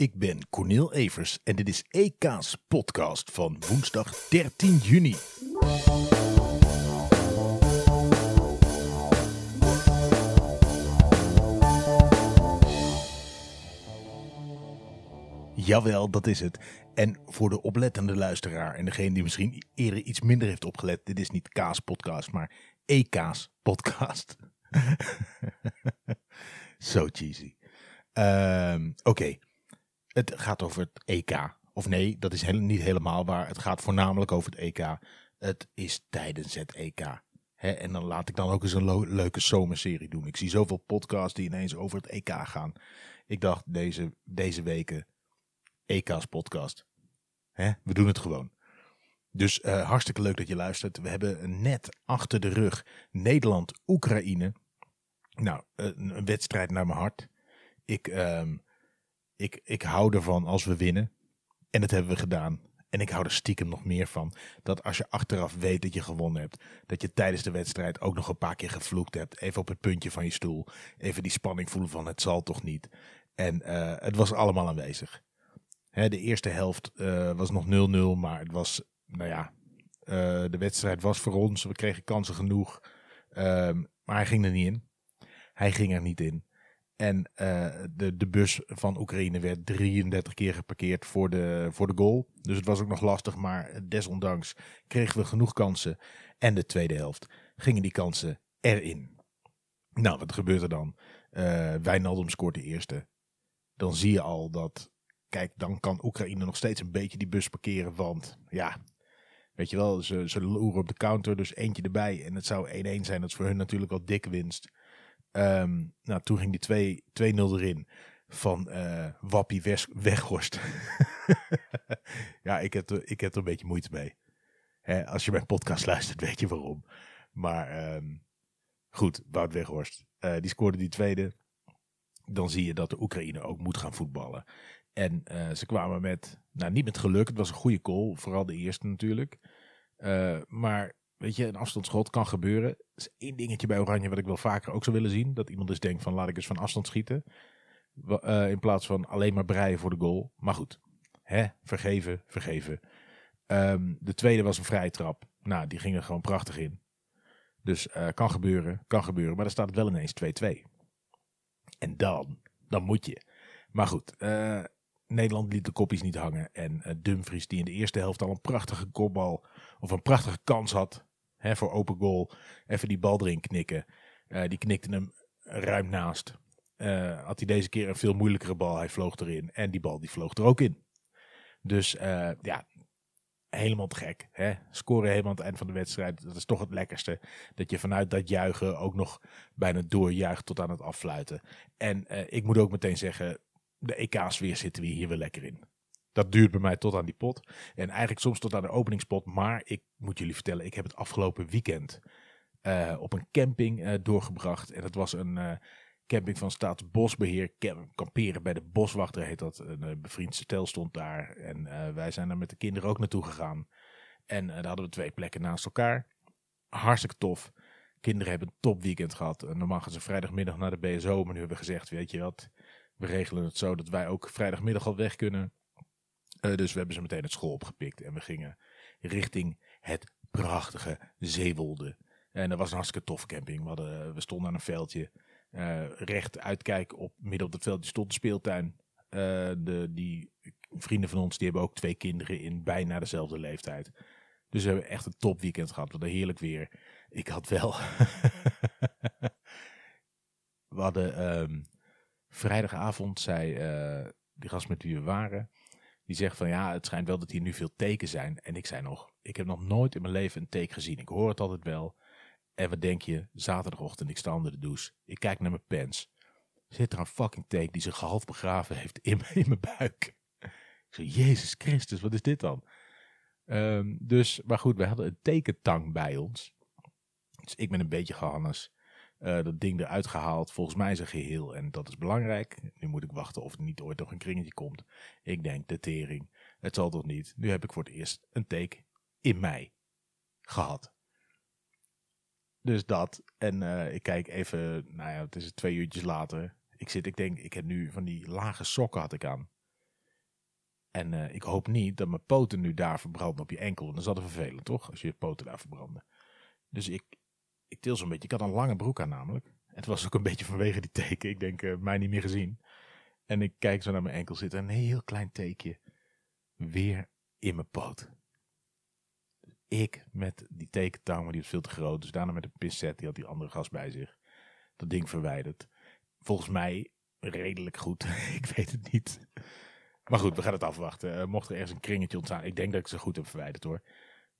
Ik ben Cornel Evers en dit is EK's podcast van woensdag 13 juni. Jawel, dat is het. En voor de oplettende luisteraar en degene die misschien eerder iets minder heeft opgelet, dit is niet Kaas podcast, maar EK's podcast. Zo cheesy. Ehm, Oké, het gaat over het EK. Of nee, dat is niet helemaal waar. Het gaat voornamelijk over het EK. Het is tijdens het EK. Hè, en dan laat ik dan ook eens een leuke zomerserie doen. Ik zie zoveel podcasts die ineens over het EK gaan. Ik dacht deze, deze weken EK's podcast. Hè, we doen het gewoon. Dus eh, hartstikke leuk dat je luistert. We hebben net achter de rug Nederland-Oekraïne. Nou, een, een wedstrijd naar mijn hart. Ik, ehm, ik, ik hou ervan als we winnen. En dat hebben we gedaan. En ik hou er stiekem nog meer van. Dat als je achteraf weet dat je gewonnen hebt. Dat je tijdens de wedstrijd ook nog een paar keer gevloekt hebt. Even op het puntje van je stoel. Even die spanning voelen van het zal toch niet. En eh, het was allemaal aanwezig. Hè, de eerste helft eh, was nog 0-0. Maar het was, nou ja, eh, de wedstrijd was voor ons. We kregen kansen genoeg. Ehm, maar hij ging er niet in. Hij ging er niet in. En eh, de, de bus van Oekraïne werd 33 keer geparkeerd voor de, voor de goal. Dus het was ook nog lastig, maar desondanks kregen we genoeg kansen. En de tweede helft gingen die kansen erin. Nou, wat gebeurt er dan? Eh Wijnaldum scoort de eerste. Dan zie je al dat, kijk, dan kan Oekraïne nog steeds een beetje die bus parkeren. Want ja, weet je wel, ze, ze loeren op de counter, dus eentje erbij. En het zou 1-1 zijn, dat is voor hun natuurlijk al dikke winst. Ehm, nou, toen ging die 2 2-0 erin van eh, Wappie Weghorst. ja, ik heb, er, ik heb er een beetje moeite mee. Hè, als je mijn podcast luistert, weet je waarom. Maar ehm, goed, Wout Weghorst. eh, die scoorde die tweede. Dan zie je dat de Oekraïne ook moet gaan voetballen. En eh, ze kwamen met, nou niet met geluk, het was een goede goal. Vooral de eerste natuurlijk. Maar weet je, een afstandsschot kan gebeuren. Er is één dingetje bij Oranje wat ik wel vaker ook zou willen zien. Dat iemand dus denkt van laat ik eens van afstand schieten. Eh, in plaats van alleen maar breien voor de goal. Maar goed, hè, vergeven, vergeven. Ehm, de tweede was een vrije trap. Nou, die ging er gewoon prachtig in. Dus eh, kan gebeuren, kan gebeuren. Maar dan staat het wel ineens 2-2. En dan, dan moet je. Maar goed, eh, Nederland liet de kopjes niet hangen. En Dumfries, die in de eerste helft al een prachtige kopbal of een prachtige kans had voor open goal. Even die bal erin knikken. Eh, die knikte hem ruim naast. Eh, had hij deze keer een veel moeilijkere bal. Hij vloog erin. En die bal die vloog er ook in. Dus eh, ja, helemaal te gek. Hè? Scoren helemaal aan het eind van de wedstrijd. Dat is toch het lekkerste. Dat je vanuit dat juichen ook nog bijna doorjuicht tot aan het affluiten. En ik moet ook meteen zeggen, de EK-sfeer zitten we hier weer lekker in. Dat duurt bij mij tot aan die pot. En eigenlijk soms tot aan de openingspot. Maar ik moet jullie vertellen, ik heb het afgelopen weekend eh, op een camping eh, doorgebracht. En dat was een eh, camping van Staatsbosbeheer. Kamperen bij de boswachter heet dat. Een bevriend stel stond daar. En wij zijn daar met de kinderen ook naartoe gegaan. En daar hadden we twee plekken naast elkaar. Hartstikke tof. Kinderen hebben een topweekend gehad. En normaal gaan ze vrijdagmiddag naar de BSO. Maar nu hebben we gezegd, weet je wat, we regelen het zo dat wij ook vrijdagmiddag al weg kunnen. Eh, dus we hebben ze meteen het school opgepikt. En we gingen richting het prachtige Zeewolde. En dat was een hartstikke tof camping. We, hadden, we stonden aan een veldje. eh, recht uitkijken op midden op dat veldje stond de speeltuin. Eh, de, die vrienden van ons die hebben ook twee kinderen in bijna dezelfde leeftijd. Dus we hebben echt een top weekend gehad. Wat een heerlijk weer. Ik had wel. we hadden ehm, vrijdagavond, zei eh, die gast met wie we waren. Die zegt van ja, het schijnt wel dat hier nu veel teken zijn. En ik zei nog, ik heb nog nooit in mijn leven een teken gezien. Ik hoor het altijd wel. En wat denk je? Zaterdagochtend, ik sta onder de douche. Ik kijk naar mijn pens. Zit er een fucking teken die zich half begraven heeft in, mijn- buik. Ik zei, Jezus Christus, wat is dit dan? Ehm, dus, maar goed, we hadden een tekentang bij ons. Dus ik ben een beetje gehannes. Eh, dat ding eruit gehaald. Volgens mij een geheel. En dat is belangrijk. Nu moet ik wachten of er niet ooit nog een kringetje komt. Ik denk, de tering. Het zal toch niet. Nu heb ik voor het eerst een take in mei gehad. Dus dat. En eh, ik kijk even, nou ja, het is twee uurtjes later. Ik zit, ik denk, ik heb nu van die lage sokken had ik aan. En eh, ik hoop niet dat mijn poten nu daar verbranden op je enkel. Want dat altijd vervelend, toch? Als je poten daar verbranden. Dus ik, ik til zo'n beetje. Ik had een lange broek aan namelijk. Het was ook een beetje vanwege die teken. Ik denk, uh, mij niet meer gezien. En ik kijk zo naar mijn enkel zitten. Een heel klein teekje. Weer in mijn poot. Ik met die tekentang, maar die was veel te groot. Dus daarna met een pincet, die had die andere gast bij zich. Dat ding verwijderd. Volgens mij redelijk goed. ik weet het niet. Maar goed, we gaan het afwachten. Uh, mocht er ergens een kringetje ontstaan. Ik denk dat ik ze goed heb verwijderd hoor.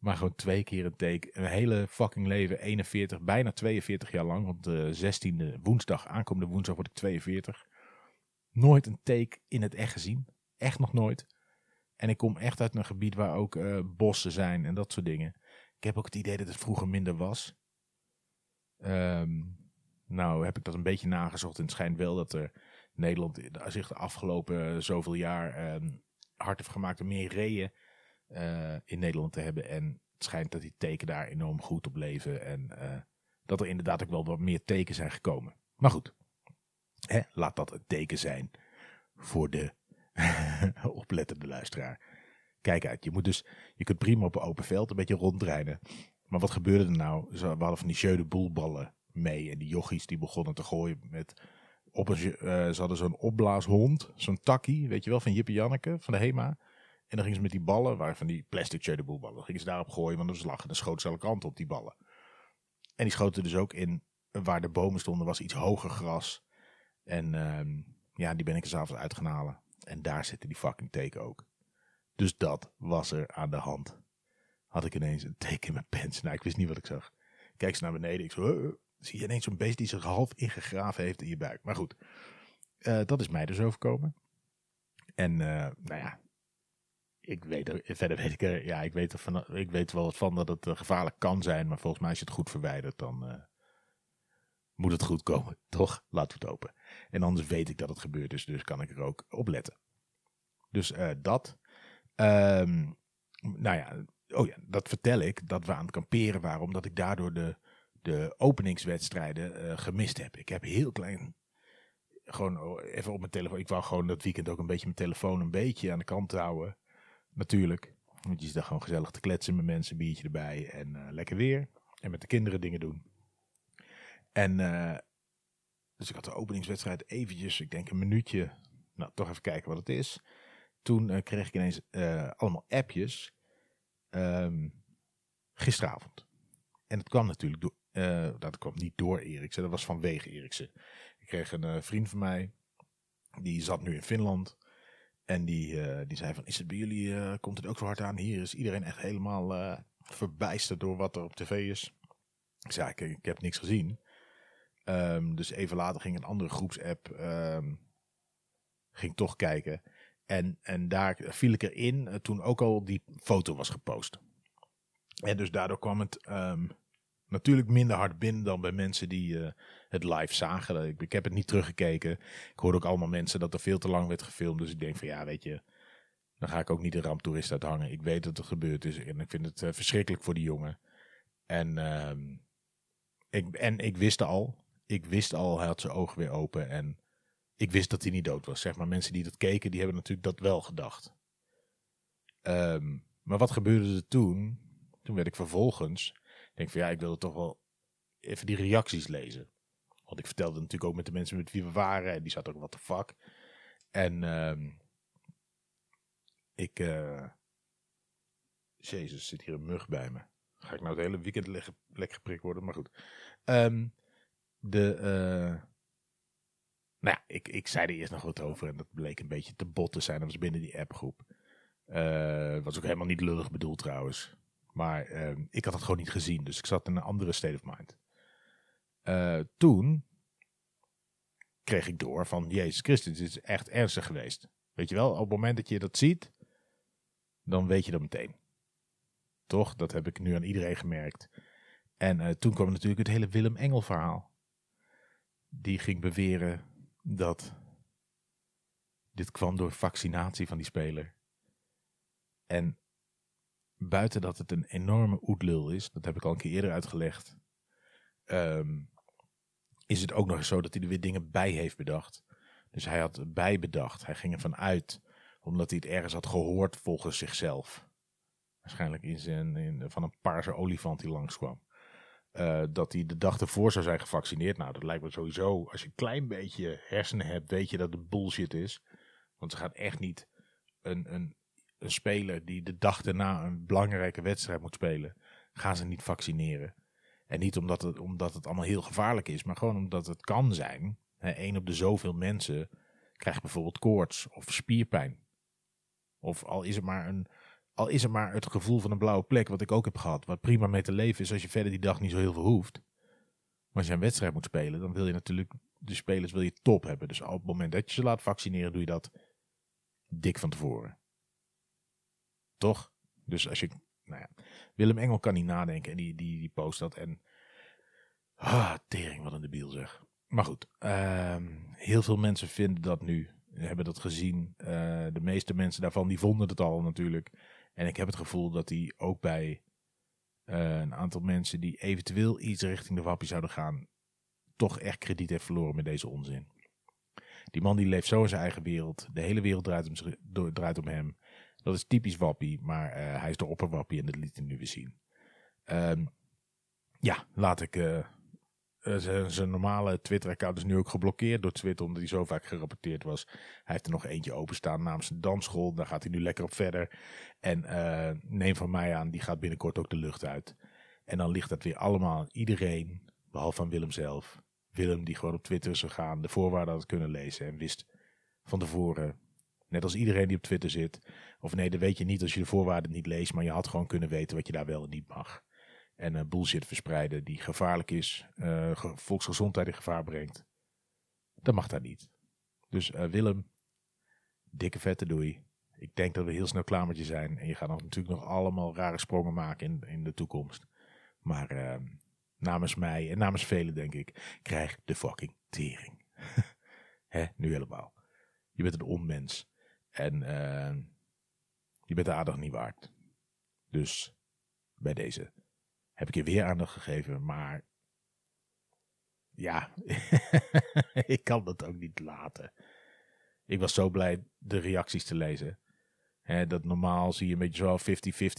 Maar gewoon twee keer een take. Een hele fucking leven. 41, bijna 42 jaar lang. Want de 16e woensdag, aankomende woensdag word ik 42. Nooit een take in het echt gezien. Echt nog nooit. En ik kom echt uit een gebied waar ook uh, bossen zijn en dat soort dingen. Ik heb ook het idee dat het vroeger minder was. Um, nou heb ik dat een beetje nagezocht en het schijnt wel dat er Nederland zich de afgelopen zoveel jaar um, hard heeft gemaakt om meer reeën uh, in Nederland te hebben. En het schijnt dat die teken daar enorm goed op leven en uh, dat er inderdaad ook wel wat meer teken zijn gekomen. Maar goed, hè, laat dat een teken zijn voor de oplettende luisteraar. Kijk uit, je, moet dus, je kunt prima op een open veld een beetje rondrijden. Maar wat gebeurde er nou? We hadden van die jeu de boelballen mee. En die jochies die begonnen te gooien met... Op een, uh, ze hadden zo'n opblaashond, zo'n takkie, weet je wel, van Jippe Janneke, van de HEMA. En dan gingen ze met die ballen, waar van die plastic jeu de boelballen, dan gingen ze daarop gooien, want dan was lachen. Dan schoten ze alle kanten op die ballen. En die schoten dus ook in, waar de bomen stonden, was iets hoger gras. En uh, ja, die ben ik er s'avonds uit gaan halen. En daar zitten die fucking teken ook. Dus dat was er aan de hand. Had ik ineens een teken in mijn pens. Nou, ik wist niet wat ik zag. Kijk ze naar beneden. Ik zo, zie je ineens zo'n beest die zich half ingegraven heeft in je buik. Maar goed, uh, dat is mij dus overkomen. En uh, nou ja, ik weet er, verder weet ik er, ja, ik weet er van, ik weet wel van dat het uh, gevaarlijk kan zijn. Maar volgens mij als je het goed verwijdert, dan moet het goed komen. Toch? Laten we het open. En anders weet ik dat het gebeurt, dus, dus kan ik er ook op letten. Dus dat. Um, nou ja, oh ja, dat vertel ik dat we aan het kamperen waren, omdat ik daardoor de, de openingswedstrijden gemist heb. Ik heb heel klein, gewoon even op mijn telefoon. Ik wou gewoon dat weekend ook een beetje mijn telefoon een beetje aan de kant houden. Natuurlijk. Want je zit daar gewoon gezellig te kletsen met mensen, biertje erbij en uh, lekker weer. En met de kinderen dingen doen. En uh, dus ik had de openingswedstrijd eventjes, ik denk een minuutje, nou toch even kijken wat het is. Toen uh, kreeg ik ineens allemaal appjes um, gisteravond. En het kwam natuurlijk door, dat kwam niet door Eriksen, dat was vanwege Eriksen. Ik kreeg een vriend van mij, die zat nu in Finland. En die, die zei van, is het bij jullie, komt het ook zo hard aan? Hier is iedereen echt helemaal verbijsterd door wat er op tv is. Ik zei, ik, ik heb niks gezien. Um, dus even later ging een andere groepsapp um, ging toch kijken. En, en daar viel ik erin uh, toen ook al die foto was gepost. En dus daardoor kwam het um, natuurlijk minder hard binnen dan bij mensen die uh, het live zagen. Ik, ik, heb het niet teruggekeken. Ik hoorde ook allemaal mensen dat er veel te lang werd gefilmd. Dus ik denk van ja, weet je, dan ga ik ook niet de ramptoerist uithangen. Ik weet dat het gebeurd is en ik vind het uh, verschrikkelijk voor die jongen. En, ik, en ik wist al, ik wist al, hij had zijn ogen weer open en ik wist dat hij niet dood was. Zeg maar, mensen die dat keken, die hebben natuurlijk dat wel gedacht. Um, maar wat gebeurde er toen? Toen werd ik vervolgens, denk van ja, ik wilde toch wel even die reacties lezen. Want ik vertelde natuurlijk ook met de mensen met wie we waren en die zaten ook wat de fuck. En um, ik, uh, jezus, zit hier een mug bij me. Ga ik nou het hele weekend lekker geprikt worden, maar goed. Um, de. Uh, nou ja, ik, ik zei er eerst nog wat over en dat bleek een beetje te bot te zijn. Dat was binnen die appgroep. Uh, was ook helemaal niet lullig bedoeld trouwens. Maar uh, ik had het gewoon niet gezien, dus ik zat in een andere state of mind. Uh, toen kreeg ik door van Jezus Christus, is echt ernstig geweest. Weet je wel, op het moment dat je dat ziet, dan weet je dat meteen. Toch? Dat heb ik nu aan iedereen gemerkt. En toen kwam natuurlijk het hele Willem Engel verhaal die ging beweren dat dit kwam door vaccinatie van die speler. En buiten dat het een enorme oetlul is, dat heb ik al een keer eerder uitgelegd, um, is het ook nog zo dat hij er weer dingen bij heeft bedacht. Dus hij had bijbedacht. Hij ging ervan uit Omdat hij het ergens had gehoord volgens zichzelf. Waarschijnlijk in zijn, in, van een paarse olifant die langskwam. Uh, dat hij de dag ervoor zou zijn gevaccineerd. Nou, dat lijkt me sowieso. Als je een klein beetje hersenen hebt, weet je dat het bullshit is. Want ze gaat echt niet een, een, een speler die de dag daarna een belangrijke wedstrijd moet spelen, gaan ze niet vaccineren. En niet omdat het, omdat het allemaal heel gevaarlijk is, maar gewoon omdat het kan zijn. Eén op de zoveel mensen krijgt bijvoorbeeld koorts of spierpijn. Of al is het maar een, al is het maar het gevoel van een blauwe plek, wat ik ook heb gehad. Wat prima mee te leven is als je verder die dag niet zo heel veel hoeft. Maar als je een wedstrijd moet spelen, dan wil je natuurlijk de spelers wil je top hebben. Dus op het moment dat je ze laat vaccineren, doe je dat dik van tevoren. Toch? Dus als je. Nou ja, Willem Engel kan niet nadenken en die, die, die post dat. En. Ah, tering, wat een debiel zeg. Maar goed, uh, heel veel mensen vinden dat nu. Hebben dat gezien. Uh, de meeste mensen daarvan die vonden het al natuurlijk. En ik heb het gevoel dat die ook bij uh, een aantal mensen die eventueel iets richting de wappie zouden gaan. toch echt krediet heeft verloren met deze onzin. Die man die leeft zo in zijn eigen wereld. De hele wereld draait om, draait om hem. Dat is typisch Wappie, maar uh, hij is de opperwappie en dat liet hij nu weer zien. Um, ja, laat ik... Uh, zijn normale Twitter-account is nu ook geblokkeerd door Twitter, omdat hij zo vaak gerapporteerd was. Hij heeft er nog eentje openstaan namens een dansschool. Daar gaat hij nu lekker op verder. En neem van mij aan, die gaat binnenkort ook de lucht uit. En dan ligt dat weer allemaal aan iedereen, behalve van Willem zelf. Willem die gewoon op Twitter is gegaan, de voorwaarden had kunnen lezen en wist van tevoren, net als iedereen die op Twitter zit, of nee, dat weet je niet als je de voorwaarden niet leest, maar je had gewoon kunnen weten wat je daar wel en niet mag. En uh, bullshit verspreiden die gevaarlijk is, uh, volksgezondheid in gevaar brengt. Dat mag daar niet. Dus uh, Willem, dikke vette doei. Ik denk dat we heel snel klaar met je zijn. En je gaat nog, natuurlijk nog allemaal rare sprongen maken in, in de toekomst. Maar ehm, namens mij en namens velen denk ik, krijg de fucking tering. Hè, nu helemaal. Je bent een onmens. En uh, je bent de aandacht niet waard. Dus bij deze heb ik je weer aandacht gegeven. Maar ja, ik kan dat ook niet laten. Ik was zo blij de reacties te lezen. Dat normaal zie je een beetje zo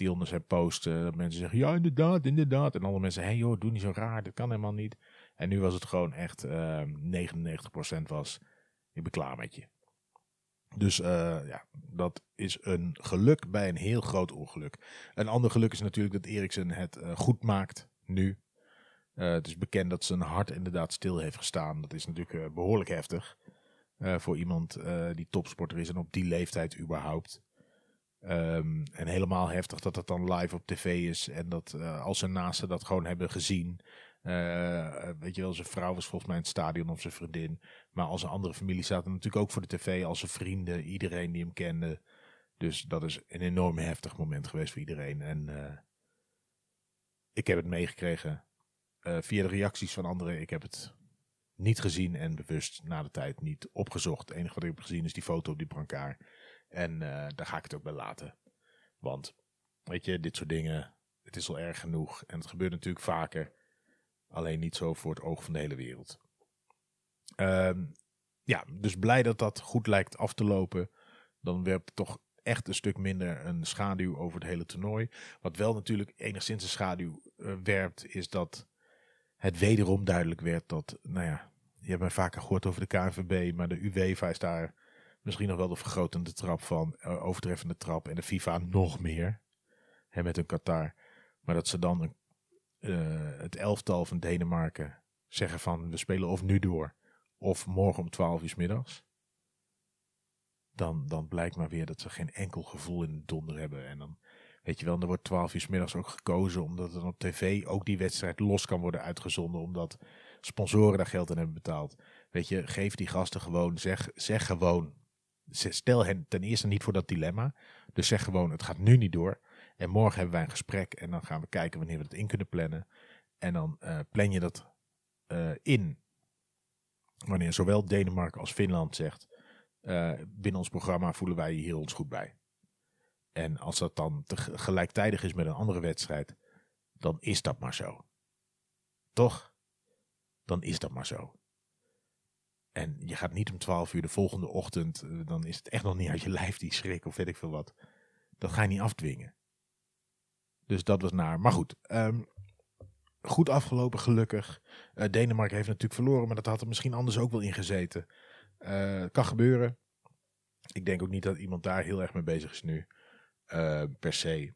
50-50 onder zijn post. dat mensen zeggen, ja inderdaad, inderdaad. En andere mensen, hé hey, joh, doe niet zo raar, dat kan helemaal niet. En nu was het gewoon echt uh, ehm, 99% was, ik ben klaar met je. Dus uh, ja, dat is een geluk bij een heel groot ongeluk. Een ander geluk is natuurlijk dat Eriksen het uh, goed maakt nu. Uh, het is bekend dat zijn hart inderdaad stil heeft gestaan. Dat is natuurlijk behoorlijk heftig. voor iemand die topsporter is en op die leeftijd überhaupt. Um, en helemaal heftig dat het dan live op tv is. En dat als zijn naasten dat gewoon hebben gezien. Uh, weet je wel, zijn vrouw was volgens mij in het stadion of zijn vriendin. Maar als een andere familie zaten natuurlijk ook voor de tv, als zijn vrienden, iedereen die hem kende. Dus dat is een enorm heftig moment geweest voor iedereen. En uh, ik heb het meegekregen via de reacties van anderen. Ik heb het niet gezien en bewust na de tijd niet opgezocht. Het enige wat ik heb gezien is die foto op die brancard. En daar ga ik het ook bij laten. Want, weet je, dit soort dingen, het is al erg genoeg. En het gebeurt natuurlijk vaker. Alleen niet zo voor het oog van de hele wereld. Um, ja, dus blij dat dat goed lijkt af te lopen. Dan werpt toch echt een stuk minder een schaduw over het hele toernooi. Wat wel natuurlijk enigszins een schaduw uh, werpt, is dat het wederom duidelijk werd dat, nou ja, je hebt mij vaker gehoord over de KNVB, maar de UEFA is daar misschien nog wel de vergrotende trap van, uh, overtreffende trap en de FIFA nog meer. Hè, met een Qatar. Maar dat ze dan een het elftal van Denemarken zeggen van we spelen of nu door of morgen om 12 uur middags. Dan, dan blijkt maar weer dat ze geen enkel gevoel in de donder hebben. En dan weet je wel, er wordt 12 uur middags ook gekozen omdat er op tv ook die wedstrijd los kan worden uitgezonden. Omdat sponsoren daar geld aan hebben betaald. Weet je, geef die gasten gewoon, zeg, zeg gewoon. Stel hen ten eerste niet voor dat dilemma. Dus zeg gewoon, het gaat nu niet door. En morgen hebben wij een gesprek en dan gaan we kijken wanneer we dat in kunnen plannen. En dan uh, plan je dat uh, in wanneer zowel Denemarken als Finland zegt, uh, binnen ons programma voelen wij hier ons goed bij. En als dat dan gelijktijdig is met een andere wedstrijd, dan is dat maar zo. Toch? Dan is dat maar zo. En je gaat niet om 12 uur de volgende ochtend, eh, dan is het echt nog niet uit je lijf die schrik of weet ik veel wat. Dat ga je niet afdwingen. Dus dat was naar. Maar goed, ehm, goed afgelopen gelukkig. Uh, Denemarken heeft natuurlijk verloren, maar dat had er misschien anders ook wel in gezeten. Uh, kan gebeuren. Ik denk ook niet dat iemand daar heel erg mee bezig is nu. per se.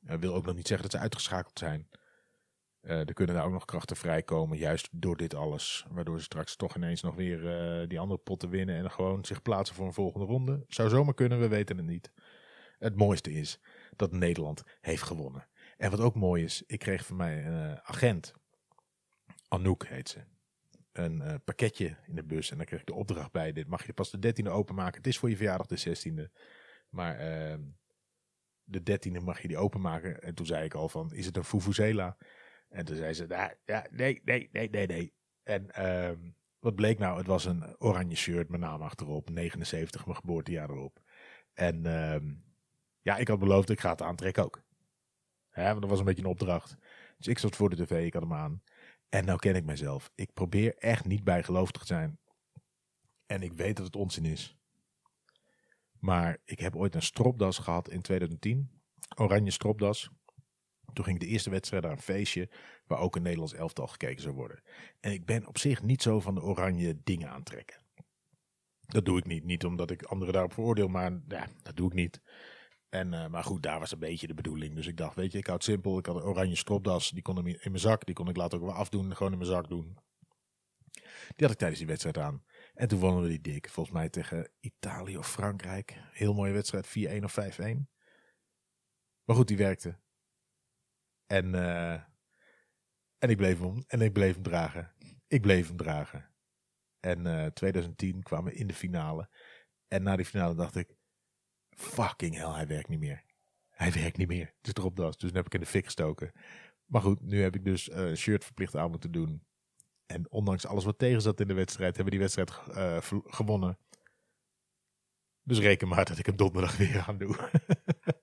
wil ook nog niet zeggen dat ze uitgeschakeld zijn. Er kunnen daar ook nog krachten vrijkomen, juist door dit alles. Waardoor ze straks toch ineens nog weer die andere potten winnen en gewoon zich plaatsen voor een volgende ronde. Zou zomaar kunnen, we weten het niet. Het mooiste is dat Nederland heeft gewonnen. En wat ook mooi is, ik kreeg van mij een uh, agent, Anouk heet ze, een pakketje in de bus. En dan kreeg ik de opdracht bij, dit mag je pas de 13e openmaken. Het is voor je verjaardag de 16e. Maar ehm, de 13e mag je die openmaken. En toen zei ik al van, is het een Fufuzela? En toen zei ze, nou, ja, nee, nee, nee, nee, nee. En um, wat bleek nou? Het was een oranje shirt, mijn naam achterop, 79, mijn geboortejaar erop. En um, ja, ik had beloofd, ik ga het aantrekken ook. Ja, want dat was een beetje een opdracht. Dus ik zat voor de tv, ik had hem aan. En nou ken ik mezelf. Ik probeer echt niet bijgelovig te zijn. En ik weet dat het onzin is. Maar ik heb ooit een stropdas gehad in 2010. Oranje stropdas. Toen ging de eerste wedstrijd naar een feestje waar ook een Nederlands elftal gekeken zou worden. En ik ben op zich niet zo van de oranje dingen aantrekken. Dat doe ik niet. Niet omdat ik anderen daarop veroordeel, maar ja, dat doe ik niet. En, uh, maar goed, daar was een beetje de bedoeling. Dus ik dacht, weet je, ik houd het simpel. Ik had een oranje stropdas, die kon in mijn zak. Die kon ik later ook wel afdoen, gewoon in mijn zak doen. Die had ik tijdens die wedstrijd aan. En toen wonnen we die dik. Volgens mij tegen Italië of Frankrijk. Heel mooie wedstrijd, 4-1 of 5-1. Maar goed, die werkte. En, uh, en, ik bleef hem, en ik bleef hem dragen. Ik bleef hem dragen. En uh, eh, 2010 kwamen we in de finale. En na die finale dacht ik, fucking hell, hij werkt niet meer. Hij werkt niet meer. Het is erop das. Dus nu heb ik in de fik gestoken. Maar goed, nu heb ik dus uh, een shirt verplicht aan moeten doen. En ondanks alles wat tegen zat in de wedstrijd, hebben we die wedstrijd uh, gewonnen. Dus reken maar dat ik hem donderdag weer aan doe.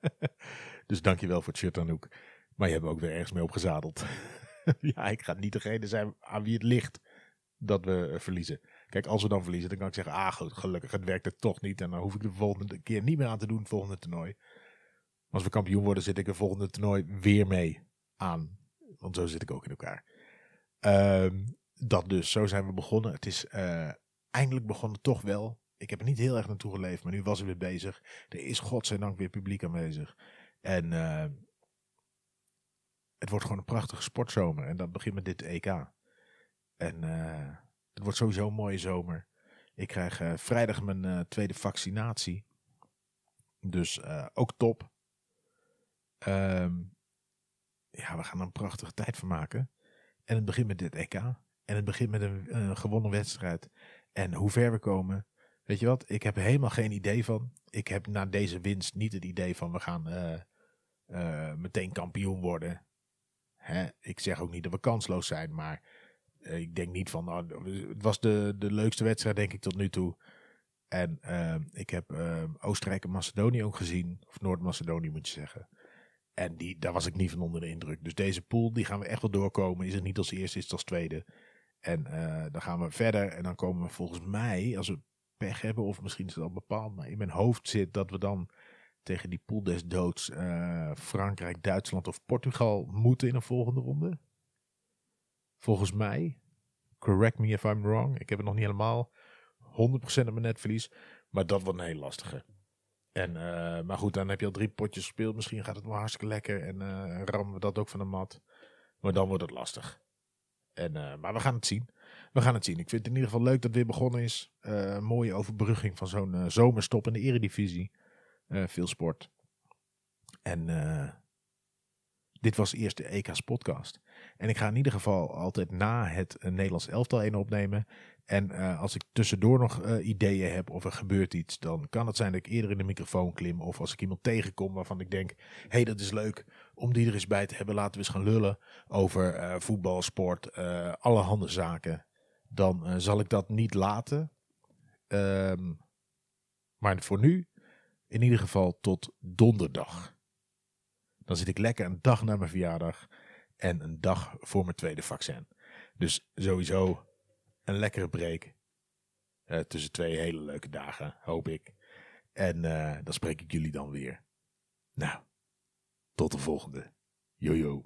dus dankjewel voor het shirt, Anouk. Maar je hebt ook weer ergens mee opgezadeld. ja, ik ga niet degene zijn aan wie het ligt dat we eh, verliezen. Kijk, als we dan verliezen, dan kan ik zeggen, ah gelukkig, het werkt het toch niet. En dan hoef ik de volgende keer niet meer aan te doen, het volgende toernooi. Als we kampioen worden, zit ik er volgende toernooi weer mee aan. Want zo zit ik ook in elkaar. Um, dat dus, zo zijn we begonnen. Het is uh, eindelijk begonnen toch wel. Ik heb er niet heel erg naartoe geleefd, maar nu was ik weer bezig. Er is godzijdank weer publiek aanwezig. En uh, het wordt gewoon een prachtige sportzomer. En dat begint met dit EK. En uh, het wordt sowieso een mooie zomer. Ik krijg uh, vrijdag mijn uh, tweede vaccinatie. Dus ook top. Um, ja, we gaan er een prachtige tijd van maken. En het begint met dit EK. En het begint met een, gewonnen wedstrijd. En hoe ver we komen. Weet je wat? Ik heb helemaal geen idee van. Ik heb na deze winst niet het idee van we gaan meteen kampioen worden. Hè, ik zeg ook niet dat we kansloos zijn, maar ik denk niet van. Nou, het was de, de leukste wedstrijd, denk ik, tot nu toe. En uh, ik heb uh, Oostenrijk en Macedonië ook gezien. Of Noord-Macedonië moet je zeggen. En die, daar was ik niet van onder de indruk. Dus deze pool, die gaan we echt wel doorkomen. Is het niet als eerste, is het als tweede. En uh, dan gaan we verder. En dan komen we volgens mij, als we pech hebben, of misschien is het al bepaald, maar in mijn hoofd zit dat we dan tegen die pool des doods uh, Frankrijk, Duitsland of Portugal moeten in een volgende ronde. Volgens mij, correct me if I'm wrong, ik heb het nog niet helemaal 100% op mijn netverlies, maar dat wordt een heel lastige. En, uh, maar goed, dan heb je al drie potjes gespeeld. Misschien gaat het wel hartstikke lekker en uh, rammen we dat ook van de mat. Maar dan wordt het lastig. En, uh, maar we gaan het zien. We gaan het zien. Ik vind het in ieder geval leuk dat het weer begonnen is. Mooie overbrugging van zo'n zomerstop in de eredivisie. Veel sport. En dit was eerst de EK's podcast. En ik ga in ieder geval altijd na het uh, Nederlands elftal een opnemen. En als ik tussendoor nog ideeën heb of er gebeurt iets, dan kan het zijn dat ik eerder in de microfoon klim. Of als ik iemand tegenkom waarvan ik denk, hé hey, dat is leuk om die er eens bij te hebben. Laten we eens gaan lullen over voetbal, sport, allerhande zaken. Dan zal ik dat niet laten. Um, maar voor nu in ieder geval tot donderdag. Dan zit ik lekker een dag na mijn verjaardag en een dag voor mijn tweede vaccin. Dus sowieso een lekkere break. Eh, tussen twee hele leuke dagen, hoop ik. En eh, dan spreek ik jullie dan weer. Nou, tot de volgende. Jojo.